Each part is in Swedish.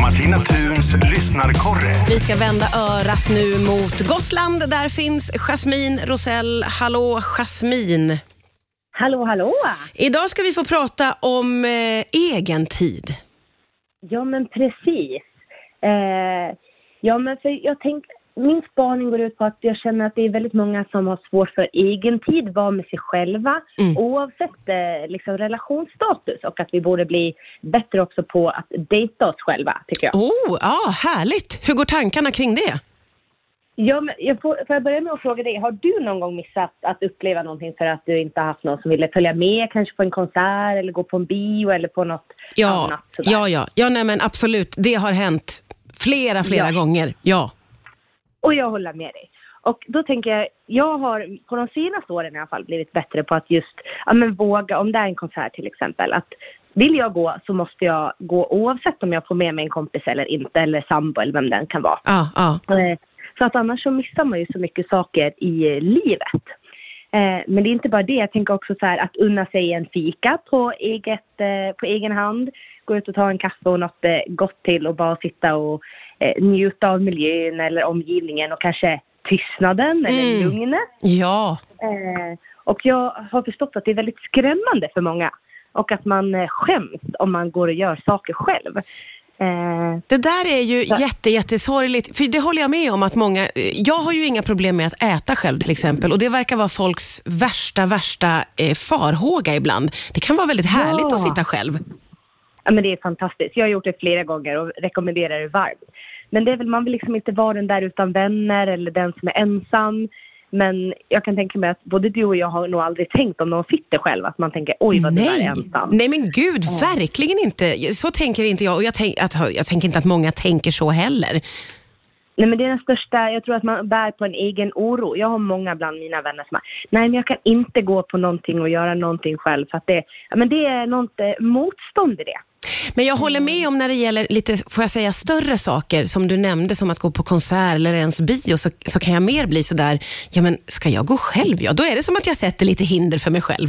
Martina Thuns lyssnarkorre. Vi ska vända örat nu mot Gotland. Där finns Jasmine Rosell. Hallå Jasmine. Hallå, hallå! Idag ska vi få prata om eh, egen tid. Ja, men precis. Eh, ja, men för jag tänkte, min spaning går ut på att jag känner att det är väldigt många som har svårt för egen tid, vara med sig själva, Mm. oavsett eh, liksom, relationsstatus och att vi borde bli bättre också på att dejta oss själva, tycker jag. Oh, ja, härligt. Hur går tankarna kring det? Ja, men jag får, får jag börja med att fråga dig, har du någon gång missat att uppleva någonting för att du inte har haft någon som ville följa med, kanske på en konsert eller gå på en bio eller på något Ja, annat? sådär? ja, ja. ja nej, men absolut. Det har hänt flera, flera Ja. gånger. Ja. Och jag håller med dig. Och då tänker jag, jag har på de senaste åren i alla fall blivit bättre på att just, ja men våga, om det är en konsert till exempel, att vill jag gå så måste jag gå oavsett om jag får med mig en kompis eller inte, eller sambo eller vem den kan vara. Ja. Eh, För att annars så missar man ju så mycket saker i livet. Eh, Men det är inte bara det, jag tänker också så här att unna sig en fika på, eget, eh, på egen hand, gå ut och ta en kaffe och något eh, gott till och bara sitta och eh, njuta av miljön eller omgivningen och kanske tystnaden eller Mm. lugnet. ja. Eh, och jag har förstått att det är väldigt skrämmande för många. Och att man eh, skäms om man går och gör saker själv. Eh, Det där är ju jätte, jättesorgligt, för det håller jag med om att många, jag har ju inga problem med att äta själv till exempel och det verkar vara folks värsta, värsta eh, farhåga ibland. Det kan vara väldigt härligt Ja. att sitta själv. Ja, men det är fantastiskt. Jag har gjort det flera gånger och rekommenderar det varmt. Men det är väl, man vill liksom inte vara den där utan vänner eller den som är ensam. Men jag kan tänka mig att både du och jag har nog aldrig tänkt om någon sitter själv, att man tänker oj vad du är Nej. ensam. Nej men gud, verkligen inte. Så tänker inte jag och jag, tänk, att, jag tänker inte att många tänker så heller. Nej men det är den största, jag tror att man bär på en egen oro. Jag har många bland mina vänner som har, nej men jag kan inte gå på någonting och göra någonting själv för att det, men det är något eh, motstånd i det. Men jag håller med om när det gäller lite, får jag säga, större saker som du nämnde som att gå på konsert eller ens bio så, så kan jag mer bli sådär, ja men ska jag gå själv? Ja, då är det som att jag sätter lite hinder för mig själv.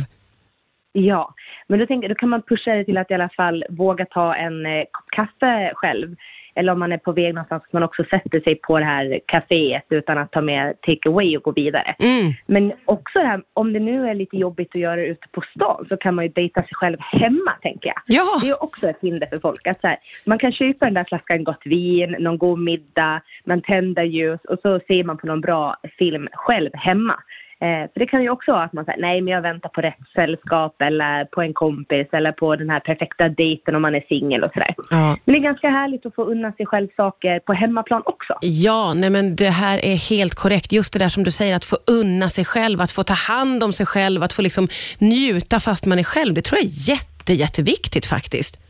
Ja, men då, tänker, då kan man pusha det till att i alla fall våga ta en eh, kopp kaffe själv. Eller om man är på väg någonstans, att man också sätter sig på det här kaféet utan att ta med take away och gå vidare. Mm. Men också det här, om det nu är lite jobbigt att göra det ute på stan så kan man ju dejta sig själv hemma, tänker jag. Ja. Det är också ett hinder för folk. Att så här, man kan köpa den där flaskan gott vin, någon god middag, man tänder ljus och så ser man på någon bra film själv hemma. Eh, för det kan ju också vara att man säger nej men jag väntar på rätt sällskap eller på en kompis eller på den här perfekta dejten om man är singel och sådär. Ja. Men det är ganska härligt att få unna sig själv saker på hemmaplan också. Ja, nej men det här är helt korrekt. Just det där som du säger, att få unna sig själv, att få ta hand om sig själv, att få liksom njuta fast man är själv. Det tror jag är jätte, jätteviktigt faktiskt.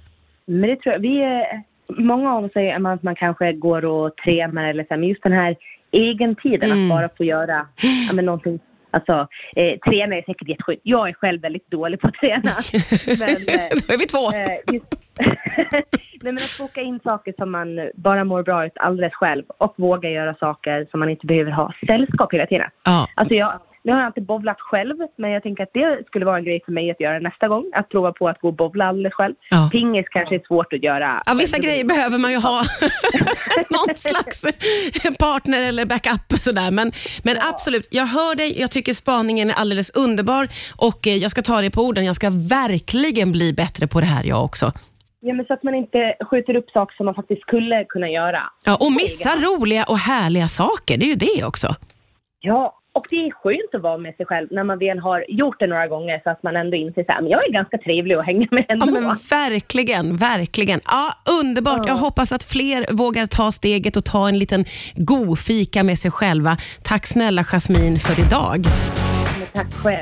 Men det tror jag, vi är, många av oss säger att man kanske går och tränar eller så men just den här egentiden Mm. att bara få göra ja, men någonting Alltså, eh, träna är säkert jätteskönt. Jag är själv väldigt dålig på att träna. Men, eh, Då är vi två. eh, just, Nej, men att boka in saker som man bara mår bra ut alldeles själv och våga göra saker som man inte behöver ha sällskap hela tiden. Ja. Alltså jag, nu har jag inte bowlat själv, men jag tänker att det skulle vara en grej för mig att göra nästa gång. Att prova på att gå och bowla alldeles själv. Ja. Pingis kanske är svårt att göra. Ja, vissa grejer behöver man ju ha någon slags partner eller backup. Sådär. Men, men absolut, jag hör dig. Jag tycker spaningen är alldeles underbar och eh, jag ska ta dig på orden. Jag ska verkligen bli bättre på det här jag också. Ja, men så att man inte skjuter upp saker som man faktiskt skulle kunna göra. Ja, och missa roliga och härliga saker, det är ju det också. Ja, och det är skönt att vara med sig själv när man väl har gjort det några gånger så att man ändå inser att jag är ganska trevlig att hänga med ändå. Ja, men verkligen, verkligen. Ja, underbart. Ja. Jag hoppas att fler vågar ta steget och ta en liten god fika med sig själva. Tack snälla Jasmine för idag. Tack själv.